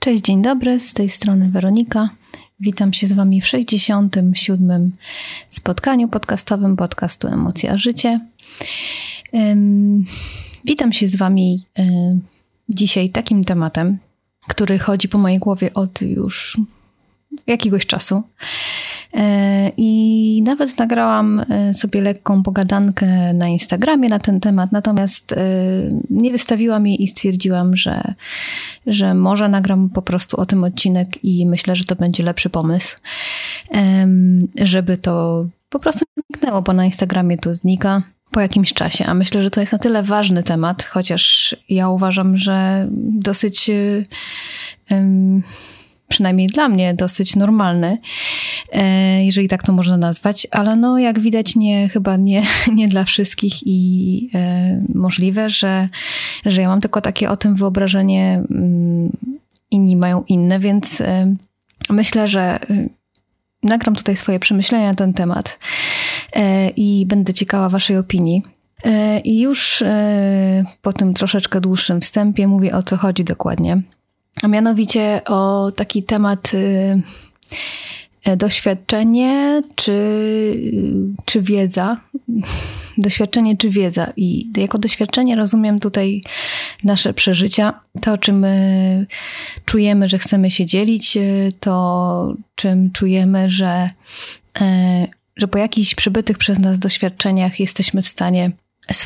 Cześć, dzień dobry, z tej strony Weronika. Witam się z Wami w 67. spotkaniu podcastowym podcastu Emocja Życie. Witam się z Wami dzisiaj takim tematem, który chodzi po mojej głowie od już jakiegoś czasu. E, I nawet nagrałam e, sobie lekką pogadankę na Instagramie na ten temat, natomiast e, nie wystawiłam jej i stwierdziłam, że, że może nagram po prostu o tym odcinek i myślę, że to będzie lepszy pomysł, żeby to po prostu zniknęło, bo na Instagramie to znika po jakimś czasie, a myślę, że to jest na tyle ważny temat, chociaż ja uważam, że dosyć przynajmniej dla mnie, dosyć normalny, e, jeżeli tak to można nazwać, ale no jak widać nie, chyba nie, nie dla wszystkich i e, możliwe, że, że ja mam tylko takie o tym wyobrażenie, mm, inni mają inne, więc e, myślę, że nagram tutaj swoje przemyślenia na ten temat i będę ciekawa Waszej opinii. I już po tym troszeczkę dłuższym wstępie mówię o co chodzi dokładnie a mianowicie o taki temat y, e, doświadczenie czy, czy wiedza. Doświadczenie czy wiedza. I jako doświadczenie rozumiem tutaj nasze przeżycia, to czym my czujemy, że chcemy się dzielić, y, to czym czujemy, że, e, że po jakichś przebytych przez nas doświadczeniach jesteśmy w stanie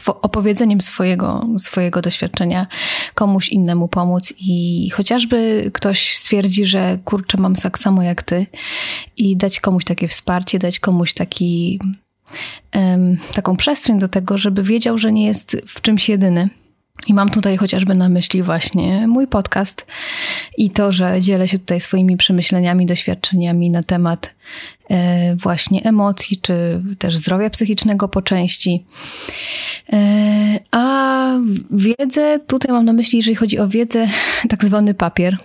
opowiedzeniem swojego, swojego doświadczenia komuś innemu pomóc i chociażby ktoś stwierdzi, że kurczę, mam tak samo jak ty i dać komuś takie wsparcie, dać komuś taki, um, taką przestrzeń do tego, żeby wiedział, że nie jest w czymś jedyny. I mam tutaj chociażby na myśli właśnie mój podcast i to, że dzielę się tutaj swoimi przemyśleniami, doświadczeniami na temat e, właśnie emocji, czy też zdrowia psychicznego po części. E, a wiedzę, tutaj mam na myśli, jeżeli chodzi o wiedzę, tak zwany papier,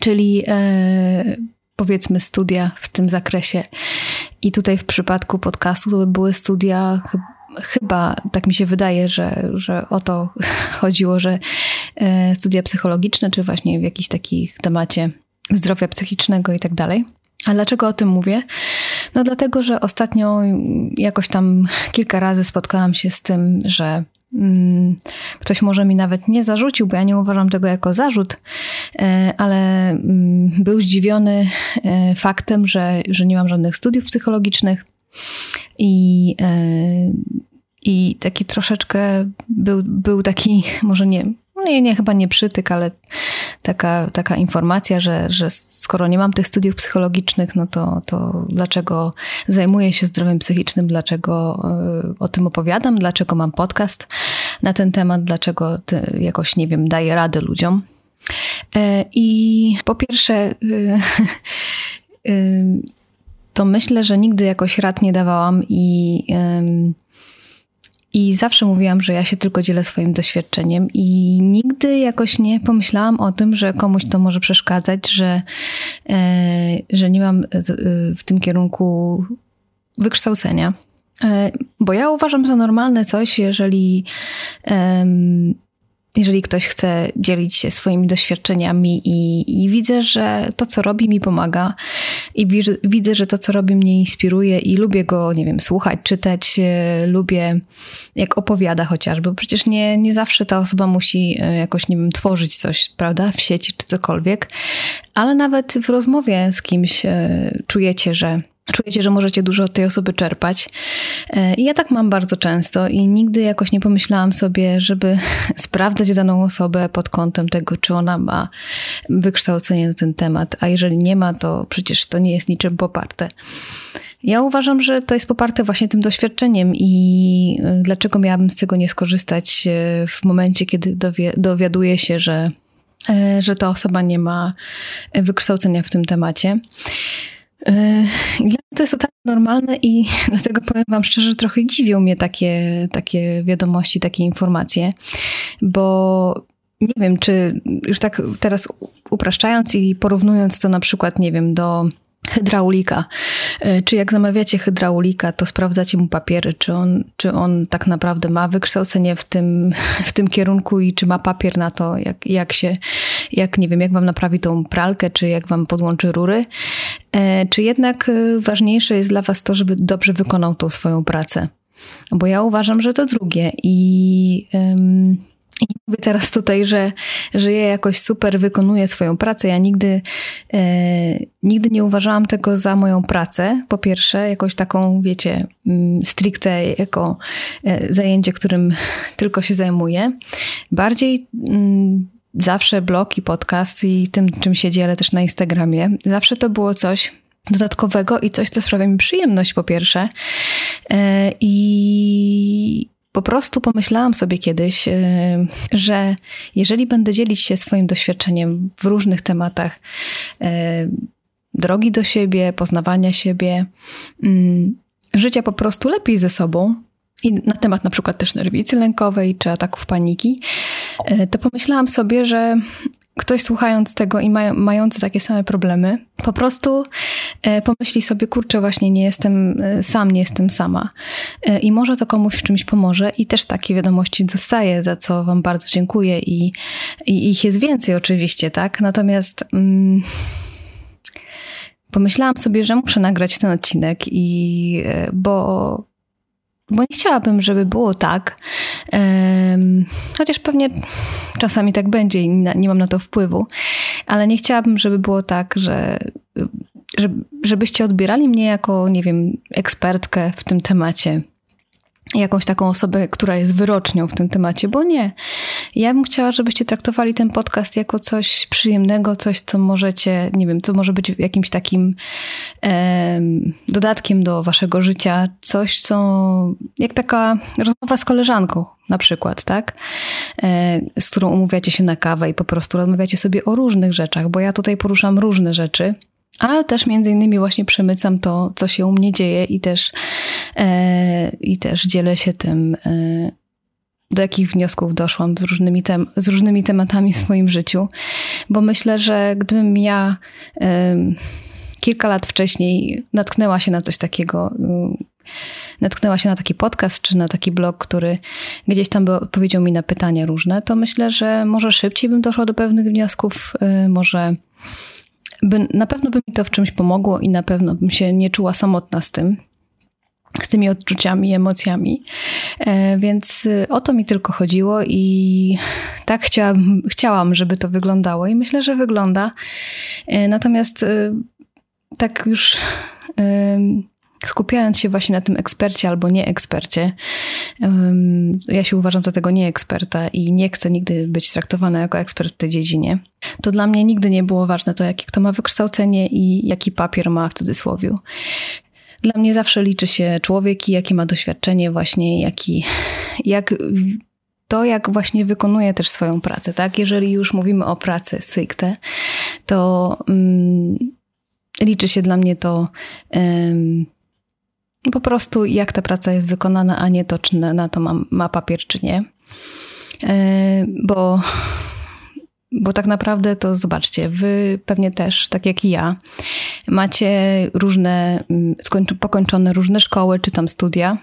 czyli e, powiedzmy studia w tym zakresie. I tutaj w przypadku podcastu to by były studia chyba tak mi się wydaje, że, że o to chodziło, że e, studia psychologiczne, czy właśnie w jakiś takich temacie zdrowia psychicznego i tak dalej. A dlaczego o tym mówię? No dlatego, że ostatnio jakoś tam kilka razy spotkałam się z tym, że mm, ktoś może mi nawet nie zarzucił, bo ja nie uważam tego jako zarzut, e, ale mm, był zdziwiony e, faktem, że, że nie mam żadnych studiów psychologicznych i, i taki troszeczkę był, był taki, może nie, nie, nie, chyba nie przytyk, ale taka, taka informacja, że, że skoro nie mam tych studiów psychologicznych, no to, to dlaczego zajmuję się zdrowiem psychicznym, dlaczego e, o tym opowiadam, dlaczego mam podcast na ten temat, dlaczego jakoś, nie wiem, daję radę ludziom. E, I po pierwsze, e, to myślę, że nigdy jakoś rad nie dawałam i i zawsze mówiłam, że ja się tylko dzielę swoim doświadczeniem, i nigdy jakoś nie pomyślałam o tym, że komuś to może przeszkadzać, że, e, że nie mam e, w tym kierunku wykształcenia. E, bo ja uważam za normalne coś, jeżeli jeżeli ktoś chce dzielić się swoimi doświadczeniami i, i, widzę, że to, co robi, mi pomaga. I widzę, że to, co robi, mnie inspiruje i lubię go, nie wiem, słuchać, czytać, e, lubię jak opowiada chociażby, przecież nie, nie zawsze ta osoba musi e, jakoś, nie wiem, tworzyć coś, prawda, w sieci czy cokolwiek, ale nawet w rozmowie z kimś e, czujecie, że czujecie, że możecie dużo od tej osoby czerpać. E, I ja tak mam bardzo często i nigdy jakoś nie pomyślałam sobie, żeby sprawdzać daną osobę pod kątem tego, czy ona ma wykształcenie na ten temat, a jeżeli nie ma, to przecież to nie jest niczym poparte. Ja uważam, że to jest poparte właśnie tym doświadczeniem i e, dlaczego miałabym z tego nie skorzystać e, w momencie, kiedy dowi dowiaduję się, że, że ta osoba nie ma wykształcenia w tym temacie. Dla mnie to jest totalnie normalne i dlatego powiem Wam szczerze, trochę dziwią mnie takie, takie wiadomości, takie informacje, bo nie wiem, czy już tak teraz upraszczając i porównując to na przykład, nie wiem, do hydraulika. E, czy jak zamawiacie hydraulika, to sprawdzacie mu papiery, czy on, czy on tak naprawdę ma wykształcenie w tym, w tym kierunku i czy ma papier na to, jak, jak się, jak nie wiem, jak wam naprawi tą pralkę, czy jak wam podłączy rury. E, czy jednak e, ważniejsze jest dla was to, żeby dobrze wykonał tą swoją pracę? Bo ja uważam, że to drugie i... i nie mówię teraz tutaj, że, że ja jakoś super wykonuję swoją pracę. Ja nigdy, e, nigdy nie uważałam tego za moją pracę. Po pierwsze, jakoś taką, wiecie, mm, stricte jako e, zajęcie, którym tylko się zajmuję. Bardziej mm, zawsze blog i podcast i tym, czym się dzielę też na Instagramie. Zawsze to było coś dodatkowego i coś, co sprawia mi przyjemność, po pierwsze. E, I po prostu pomyślałam sobie kiedyś, y, że jeżeli będę dzielić się swoim doświadczeniem w różnych tematach, y, drogi do siebie, poznawania siebie, mm, życia po prostu lepiej ze sobą, i na temat na przykład też nerwicy lękowej czy ataków paniki, y, to pomyślałam sobie, że ktoś słuchając tego i maj, mający takie same problemy, po prostu e, pomyśli sobie, kurczę, właśnie nie jestem e, sam, nie jestem sama. E, I może to komuś w czymś pomoże i też takie wiadomości dostaję, za co wam bardzo dziękuję i, i ich jest więcej oczywiście, tak? Natomiast... Mm, pomyślałam sobie, że muszę nagrać ten odcinek i bo bo nie chciałabym, żeby było tak, um, chociaż pewnie czasami tak będzie i nie mam na to wpływu, ale nie chciałabym, żeby było tak, że, że żebyście odbierali mnie jako, nie wiem, ekspertkę w tym temacie jakąś taką osobę, która jest wyrocznią w tym temacie, bo nie. Ja bym chciała, żebyście traktowali ten podcast jako coś przyjemnego, coś, co możecie, nie wiem, co może być jakimś takim e, dodatkiem do waszego życia, coś, co jak taka rozmowa z koleżanką na przykład, tak? E, z którą umówiacie się na kawę i po prostu rozmawiacie sobie o różnych rzeczach, bo ja tutaj poruszam różne rzeczy a też między innymi właśnie przemycam to, co się u mnie dzieje i też, e, i też dzielę się tym, e, do jakich wniosków doszłam z różnymi, tem z różnymi tematami w swoim życiu, bo myślę, że gdybym ja e, kilka lat wcześniej natknęła się na coś takiego, e, natknęła się na taki podcast czy na taki blog, który gdzieś tam by odpowiedział mi na pytania różne, to myślę, że może szybciej bym doszła do pewnych wniosków, e, może by, na pewno by mi to w czymś pomogło i na pewno bym się nie czuła samotna z tym, z tymi odczuciami, emocjami. E, więc y, o to mi tylko chodziło i tak chciałam, chciałam, żeby to wyglądało i myślę, że wygląda. E, natomiast tak już skupiając się właśnie na tym ekspercie albo nie ekspercie, ja się uważam za tego nie eksperta i nie chcę nigdy być traktowana jako ekspert w tej dziedzinie, to dla mnie nigdy nie było ważne to, jakie kto ma wykształcenie i jaki papier ma w cudzysłowie. Dla mnie zawsze liczy się człowiek i jakie ma doświadczenie właśnie, jaki, jak to, jak właśnie wykonuje też swoją pracę, tak? Jeżeli już mówimy o pracy stricte, to um, liczy się dla mnie to um, po prostu jak ta praca jest wykonana, a nie to, czy na to ma, ma papier, czy nie. E, bo, bo tak naprawdę to zobaczcie, wy pewnie też, tak jak i ja, macie różne, mm, pokończone różne szkoły czy tam studia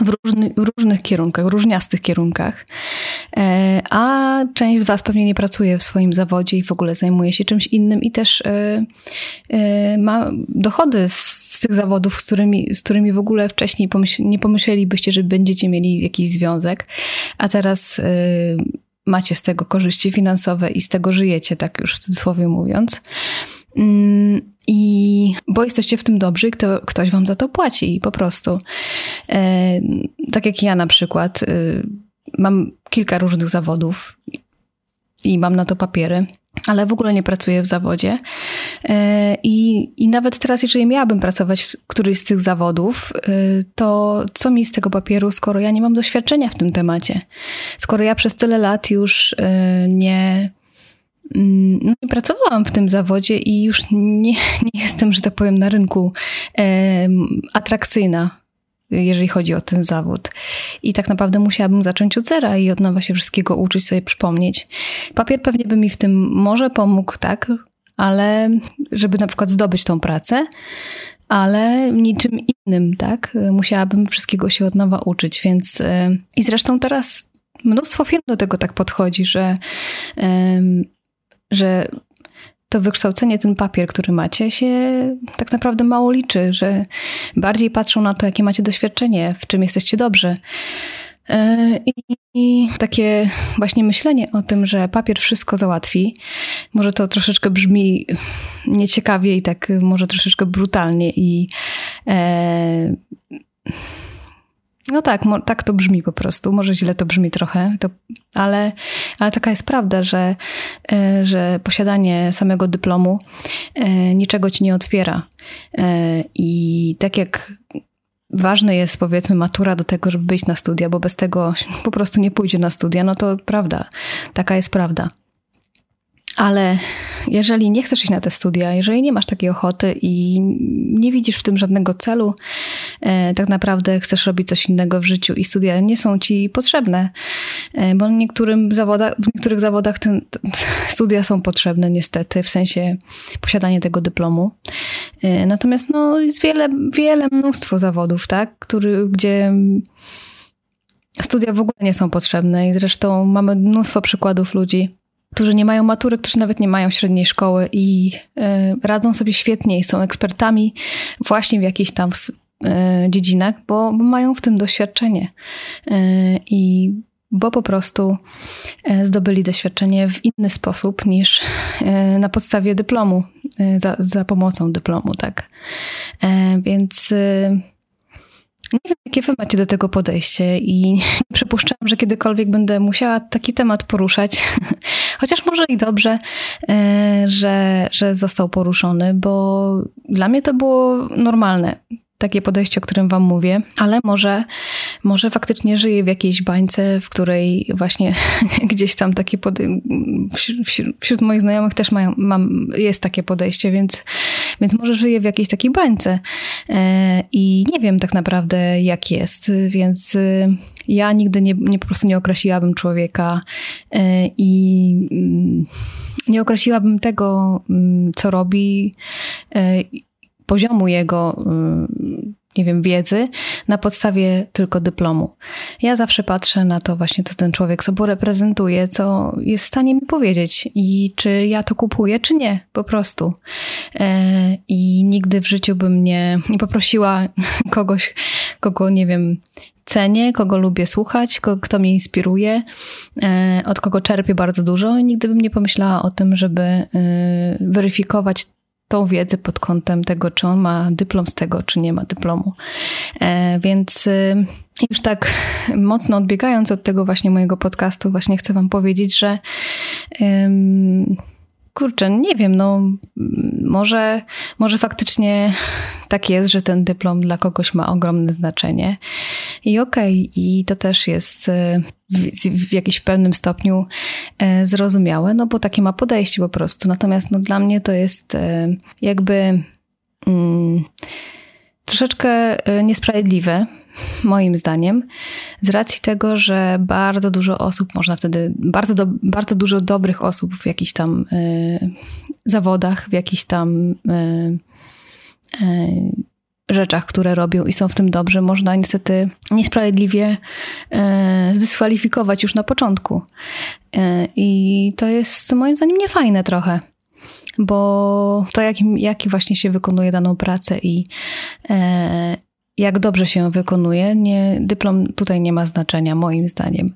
w, różny, w, różnych kierunkach, różniastych kierunkach. E, a część z Was pewnie nie pracuje w swoim zawodzie i w ogóle zajmuje się czymś innym i też e, e, ma dochody z tych zawodów, z którymi, z którymi w ogóle wcześniej pomyśl, nie pomyślelibyście, że będziecie mieli jakiś związek, a teraz macie z tego korzyści finansowe i z tego żyjecie, tak już w cudzysłowie mówiąc. Mm, i bo jesteście w tym dobrzy, kto, ktoś wam za to płaci po prostu. E, tak jak ja na przykład, e, mam kilka różnych zawodów i mam na to papiery, ale w ogóle nie pracuję w zawodzie. E, I, I nawet teraz, jeżeli miałabym pracować w którymś z tych zawodów, e, to co mi z tego papieru, skoro ja nie mam doświadczenia w tym temacie? Skoro ja przez tyle lat już e, nie no, nie pracowałam w tym zawodzie i już nie, nie jestem, że tak powiem, na rynku e, atrakcyjna, jeżeli chodzi o ten zawód. I tak naprawdę musiałabym zacząć od zera i od nowa się wszystkiego uczyć, sobie przypomnieć. Papier pewnie by mi w tym może pomógł, tak? ale żeby na przykład zdobyć tą pracę, ale niczym innym, tak? Musiałabym wszystkiego się od nowa uczyć, więc i zresztą teraz mnóstwo firm do tego tak podchodzi, że, że to wykształcenie, ten papier, który macie, się tak naprawdę mało liczy, że bardziej patrzą na to, jakie macie doświadczenie, w czym jesteście dobrzy. E, I takie właśnie myślenie o tym, że papier wszystko załatwi, może to troszeczkę brzmi nieciekawie i tak może troszeczkę brutalnie i e, no tak, tak to brzmi po prostu. Może źle to brzmi trochę, to, ale, ale taka jest prawda, że, e, że posiadanie samego dyplomu niczego ci nie otwiera. I tak jak ważne jest powiedzmy matura do tego, żeby być na studia, bo bez tego po prostu nie pójdzie na studia, no to prawda, taka jest prawda. Ale jeżeli nie chcesz iść na te studia, jeżeli nie masz takiej ochoty i nie widzisz w tym żadnego celu, e, tak naprawdę chcesz robić coś innego w życiu i studia nie są ci potrzebne, e, bo niektórym w niektórych zawodach ten, studia są potrzebne niestety, w sensie posiadanie tego dyplomu. E, natomiast no, jest wiele, wiele mnóstwo zawodów, tak, który, gdzie studia w ogóle nie są potrzebne i zresztą mamy mnóstwo przykładów ludzi, którzy nie mają matury, którzy nawet nie mają średniej szkoły i y, radzą sobie świetnie i są ekspertami właśnie w jakichś tam y, dziedzinach, bo, bo, mają w tym doświadczenie. Y, I bo po prostu zdobyli doświadczenie w inny sposób niż na podstawie dyplomu, za, za pomocą dyplomu, tak. Więc nie wiem, jakie wy macie do tego podejście i nie przypuszczam, że kiedykolwiek będę musiała taki temat poruszać. Chociaż może i dobrze, e, że, że został poruszony, bo dla mnie to było normalne takie podejście, o którym wam mówię, ale może, może faktycznie żyję w jakiejś bańce, w której właśnie gdzieś tam takie podejście, wśród, moich znajomych też mają, mam, jest takie podejście, więc, więc może żyję w jakiejś takiej bańce. E, i nie wiem tak naprawdę jak jest, więc e, ja nigdy nie, nie po prostu nie określiłabym człowieka e, i mm, nie określiłabym tego, mm, co robi poziomu jego, y, nie wiem, wiedzy na podstawie tylko dyplomu. Ja zawsze patrzę na to właśnie, co ten człowiek sobą reprezentuje, co jest w stanie mi powiedzieć i czy ja to kupuję, czy nie, po prostu. E, I nigdy w życiu bym nie, nie poprosiła kogoś, kogo, nie wiem, cenię, kogo lubię słuchać, kto mnie inspiruje, e, od kogo czerpię bardzo dużo i nigdy bym nie pomyślała o tym, żeby y, weryfikować tą wiedzę pod kątem tego, czy on ma dyplom z tego, czy nie ma dyplomu. E, więc y, już tak mocno odbiegając od tego właśnie mojego podcastu, właśnie chcę Wam powiedzieć, że kurczę, nie wiem, no może, może faktycznie tak jest, że ten dyplom dla kogoś ma ogromne znaczenie. I okej, okay, i to też jest e, w, w jakimś pewnym stopniu e, zrozumiałe, no bo takie ma podejście po prostu. Natomiast no, dla mnie to jest e, jakby mm, troszeczkę niesprawiedliwe, moim zdaniem, z racji tego, że bardzo dużo osób można wtedy, bardzo, do, bardzo dużo dobrych osób w jakichś tam y, zawodach, w jakichś tam y, y, rzeczach, które robią i są w tym dobrze, można niestety niesprawiedliwie zdyskwalifikować już na początku. I to jest moim zdaniem niefajne trochę bo to, jak, jaki właśnie się wykonuje daną pracę i, jak dobrze się wykonuje, nie, dyplom tutaj nie ma znaczenia, moim zdaniem.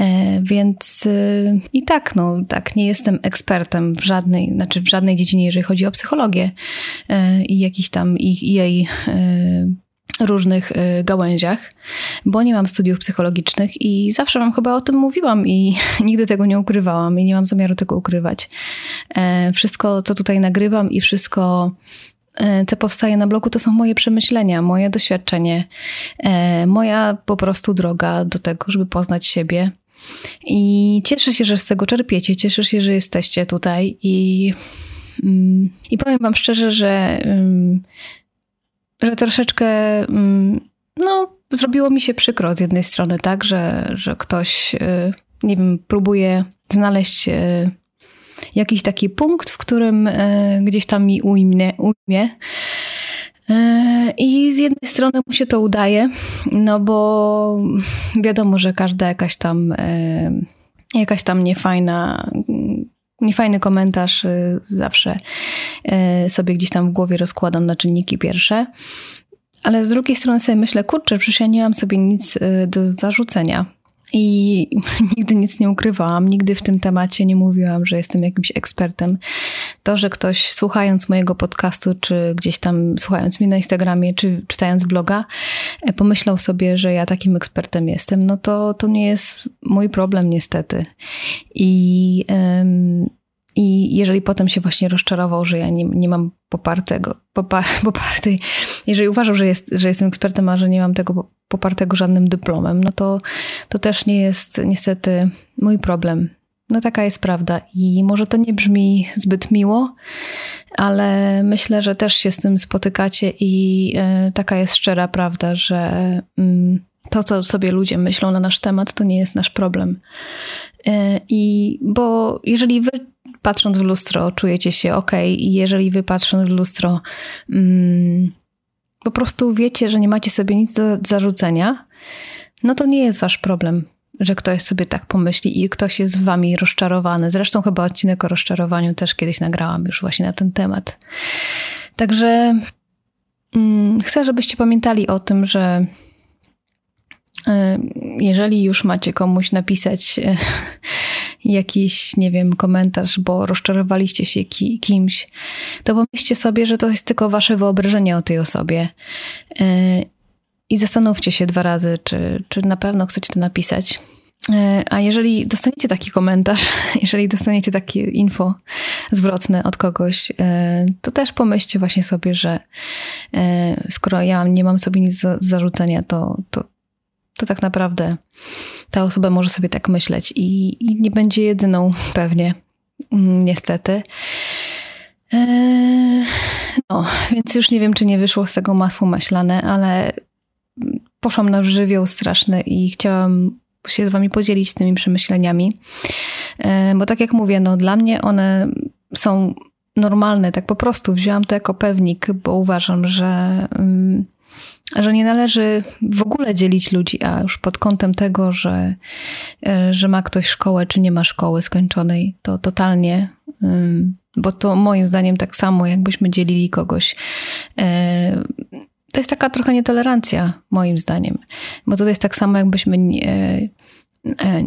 E, więc e, i tak, no, tak, nie jestem ekspertem w żadnej, znaczy w żadnej dziedzinie, jeżeli chodzi o psychologię e, i jakiś tam ich, jej różnych gałęziach, bo nie mam studiów psychologicznych i zawsze wam chyba o tym mówiłam i nigdy tego nie ukrywałam i nie mam zamiaru tego ukrywać. Wszystko, co tutaj nagrywam i wszystko, E, co powstaje na blogu, to są moje przemyślenia, moje doświadczenie, e, moja po prostu droga do tego, żeby poznać siebie. I cieszę się, że z tego czerpiecie, cieszę się, że jesteście tutaj i, mm, i powiem Wam szczerze, że, mm, że troszeczkę mm, no, zrobiło mi się przykro z jednej strony, tak, że, że ktoś, e, nie wiem, próbuje znaleźć jakiś taki punkt, w którym gdzieś tam mi ujmie. ujmie. I z jednej strony mu się to udaje, no bo wiadomo, że każda jakaś tam jakaś tam niefajna niefajny komentarz zawsze sobie gdzieś tam w głowie rozkładam na czynniki pierwsze. Ale z drugiej strony sobie myślę, kurczę, przecież ja nie mam sobie nic do zarzucenia. I nigdy nic nie ukrywałam, nigdy w tym temacie nie mówiłam, że jestem jakimś ekspertem. To, że ktoś słuchając mojego podcastu, czy gdzieś tam słuchając mnie na Instagramie, czy czytając bloga, e, pomyślał sobie, że ja takim ekspertem jestem, no to, to nie jest mój problem, niestety. I. I jeżeli potem się właśnie rozczarował, że ja nie, nie mam popartego, popar, popartej, jeżeli uważał, że, jest, że jestem ekspertem, a że nie mam tego popartego żadnym dyplomem, no to, to też nie jest niestety mój problem. No taka jest prawda i może to nie brzmi zbyt miło, ale myślę, że też się z tym spotykacie i y, taka jest szczera prawda, że y, to, co sobie ludzie myślą na nasz temat, to nie jest nasz problem. Y, I bo jeżeli wy patrząc w lustro czujecie się ok, i jeżeli wy patrząc w lustro mm, po prostu wiecie, że nie macie sobie nic do zarzucenia, no to nie jest wasz problem, że ktoś sobie tak pomyśli i ktoś jest wami rozczarowany. Zresztą chyba odcinek o rozczarowaniu też kiedyś nagrałam już właśnie na ten temat. Także mm, chcę, żebyście pamiętali o tym, że y, jeżeli już macie komuś napisać y, jakiś, nie wiem, komentarz, bo rozczarowaliście się ki kimś, to pomyślcie sobie, że to jest tylko wasze wyobrażenie o tej osobie. Yy, I zastanówcie się dwa razy, czy, czy na pewno chcecie to napisać. Yy, a jeżeli dostaniecie taki komentarz, jeżeli dostaniecie takie info zwrotne od kogoś, yy, to też pomyślcie właśnie sobie, że skoro ja nie mam sobie nic do zarzucenia, to, to, to tak naprawdę ta osoba może sobie tak myśleć i, i nie będzie jedyną pewnie, mm, niestety. Eee, no, więc już nie wiem, czy nie wyszło z tego masło maślane, ale poszłam na żywioł straszny i chciałam się z wami podzielić tymi przemyśleniami, eee, bo tak jak mówię, no dla mnie one są normalne, tak po prostu wzięłam to jako pewnik, bo uważam, że... Że nie należy w ogóle dzielić ludzi, a już pod kątem tego, że, e, że ma ktoś szkołę, czy nie ma szkoły skończonej, to totalnie, bo to moim zdaniem tak samo, jakbyśmy dzielili kogoś. E, to jest taka trochę nietolerancja, moim zdaniem, bo to jest tak samo, jakbyśmy e,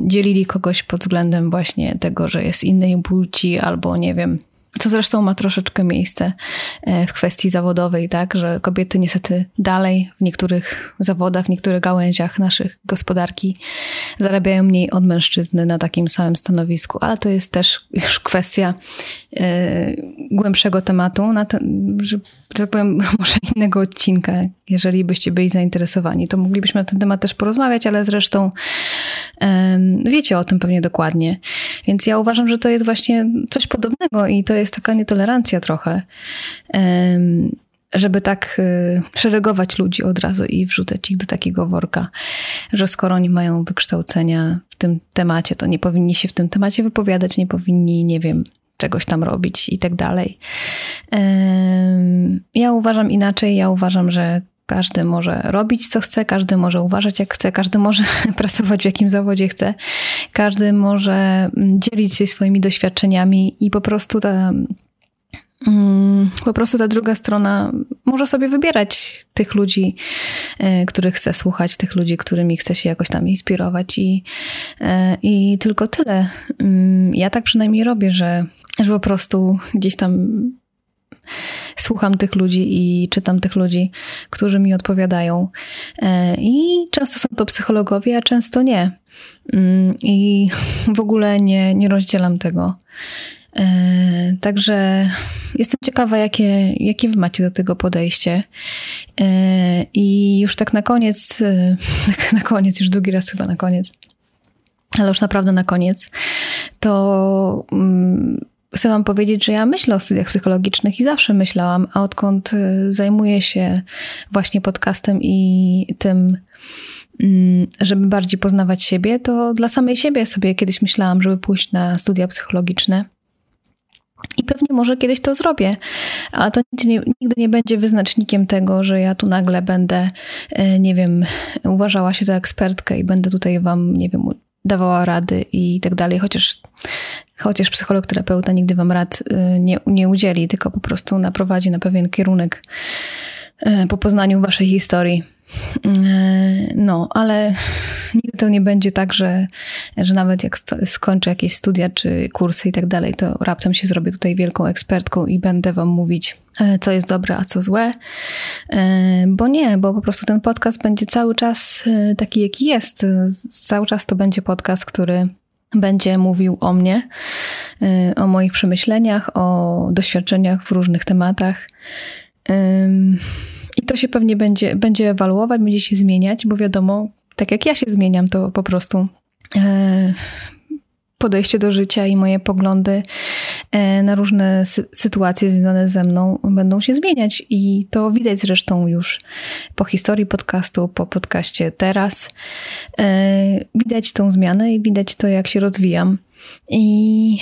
dzielili kogoś pod względem właśnie tego, że jest innej płci albo nie wiem, co zresztą ma troszeczkę miejsce e, w kwestii zawodowej, tak, że kobiety niestety dalej w niektórych zawodach, w niektórych gałęziach naszych gospodarki zarabiają mniej od mężczyzny na takim samym stanowisku, ale to jest też już kwestia e, głębszego tematu, na ten, że, że tak powiem, może innego odcinka, jeżeli byście byli zainteresowani, to moglibyśmy na ten temat też porozmawiać, ale zresztą wiecie o tym pewnie dokładnie. Więc ja uważam, że to jest właśnie coś podobnego i to jest taka nietolerancja trochę, żeby tak y, szeregować ludzi od razu i wrzucać ich do takiego worka, że skoro oni mają wykształcenia w tym temacie, to nie powinni się w tym temacie wypowiadać, nie powinni, nie wiem, czegoś tam robić i tak dalej. Ja uważam inaczej, ja uważam, że każdy może robić co chce, każdy może uważać jak chce, każdy może pracować w jakim zawodzie chce, każdy może mm, dzielić się swoimi doświadczeniami i po prostu ta mm, po prostu ta druga strona może sobie wybierać tych ludzi, e, których chce słuchać, tych ludzi, którymi chce się jakoś tam inspirować i, e, i tylko tyle. Mm, ja tak przynajmniej robię, że, że po prostu gdzieś tam słucham tych ludzi i czytam tych ludzi, którzy mi odpowiadają. E, I często są to psychologowie, a często nie. Mm, I w ogóle nie, nie rozdzielam tego. E, także jestem ciekawa, jakie, jakie wy macie do tego podejście. E, I już tak na koniec, na koniec, już drugi raz chyba na koniec, ale już naprawdę na koniec, to mm, chcę Wam powiedzieć, że ja myślę o studiach psychologicznych i zawsze myślałam, a odkąd y, zajmuję się właśnie podcastem i tym, mm, żeby bardziej poznawać siebie, to dla samej siebie sobie kiedyś myślałam, żeby pójść na studia psychologiczne. I pewnie może kiedyś to zrobię, a to nigdy nie, nigdy nie, będzie wyznacznikiem tego, że ja tu nagle będę, e, nie wiem, uważała się za ekspertkę i będę tutaj wam, nie wiem, dawała rady i tak dalej, chociaż, chociaż psycholog, terapeuta nigdy wam rad e, nie, nie udzieli, tylko po prostu naprowadzi na pewien kierunek e, po poznaniu waszej historii. No, ale nigdy to nie będzie tak, że, że nawet jak skończę jakieś studia czy kursy i tak dalej, to raptem się zrobię tutaj wielką ekspertką i będę wam mówić, co jest dobre, a co złe. E, bo nie, bo po prostu ten podcast będzie cały czas e, taki, jaki jest. Cały czas to będzie podcast, który będzie mówił o mnie, o moich przemyśleniach, o doświadczeniach w różnych tematach. I to się pewnie będzie, będzie ewaluować, będzie się zmieniać, bo wiadomo, tak jak ja się zmieniam, to po prostu e, podejście do życia i moje poglądy e, na różne sy sytuacje związane ze mną będą się zmieniać. I to widać zresztą już po historii podcastu, po podcaście teraz. E, widać tą zmianę i widać to, jak się rozwijam. I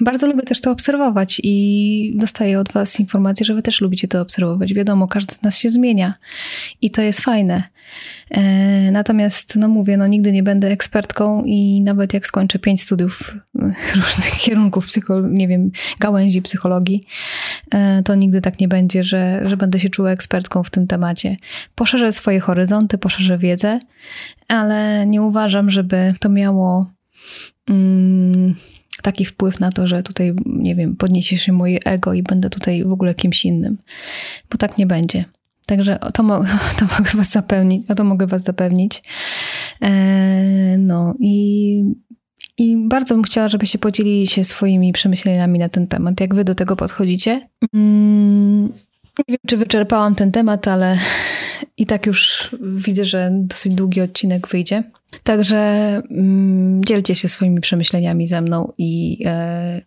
bardzo lubię też to obserwować i dostaję od Was informację, że Wy też lubicie to obserwować. Wiadomo, każdy z nas się zmienia i to jest fajne. E, natomiast, no mówię, no nigdy nie będę ekspertką i nawet jak skończę pięć studiów różnych kierunków, psycho, nie wiem, gałęzi psychologii, e, to nigdy tak nie będzie, że, że będę się czuła ekspertką w tym temacie. Poszerzę swoje horyzonty, poszerzę wiedzę, ale nie uważam, żeby to miało taki wpływ na to, że tutaj, nie wiem, podniesie się moje ego i będę tutaj w ogóle kimś innym, bo tak nie będzie. Także to, mo to mogę was zapewnić, a to mogę was zapewnić. E, no i, i bardzo bym chciała, żebyście podzielili się swoimi przemyśleniami na ten temat. Jak wy do tego podchodzicie? Mm, nie wiem, czy wyczerpałam ten temat, ale i tak już widzę, że dosyć długi odcinek wyjdzie. Także mm, dzielcie się swoimi przemyśleniami ze mną i e,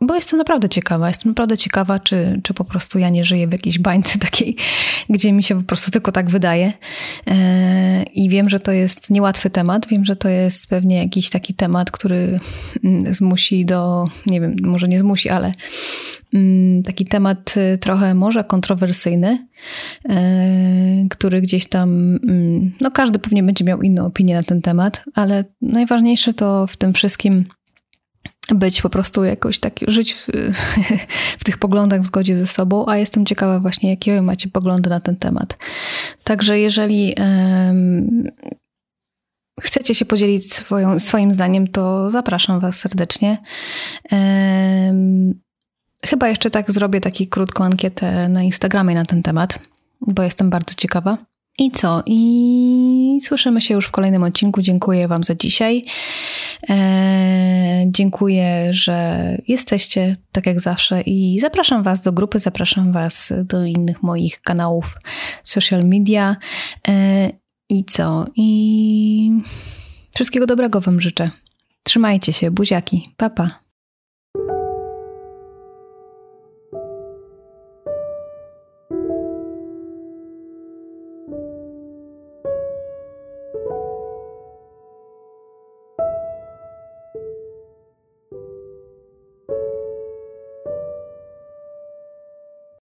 bo jestem naprawdę ciekawa. Jestem naprawdę ciekawa, czy, czy po prostu ja nie żyję w jakiejś bańce takiej, gdzie mi się po prostu tylko tak wydaje. E, I wiem, że to jest niełatwy temat. Wiem, że to jest pewnie jakiś taki temat, który mm, zmusi do, nie wiem, może nie zmusi, ale mm, taki temat y, trochę może kontrowersyjny, e, który gdzieś tam, mm, no każdy pewnie będzie miał inną opinię na ten temat, ale najważniejsze to w tym wszystkim być po prostu jakoś tak, żyć w, w, tych poglądach w zgodzie ze sobą, a jestem ciekawa właśnie, jakie macie poglądy na ten temat. Także jeżeli um, chcecie się podzielić swoją, swoim zdaniem, to zapraszam Was serdecznie. Um, chyba jeszcze tak zrobię taką krótką ankietę na Instagramie na ten temat, bo jestem bardzo ciekawa. I co? I słyszymy się już w kolejnym odcinku. Dziękuję Wam za dzisiaj. Eee, dziękuję, że jesteście tak jak zawsze i zapraszam Was do grupy, zapraszam Was do innych moich kanałów social media. Eee, I co? I wszystkiego dobrego Wam życzę. Trzymajcie się, buziaki. Papa. Pa.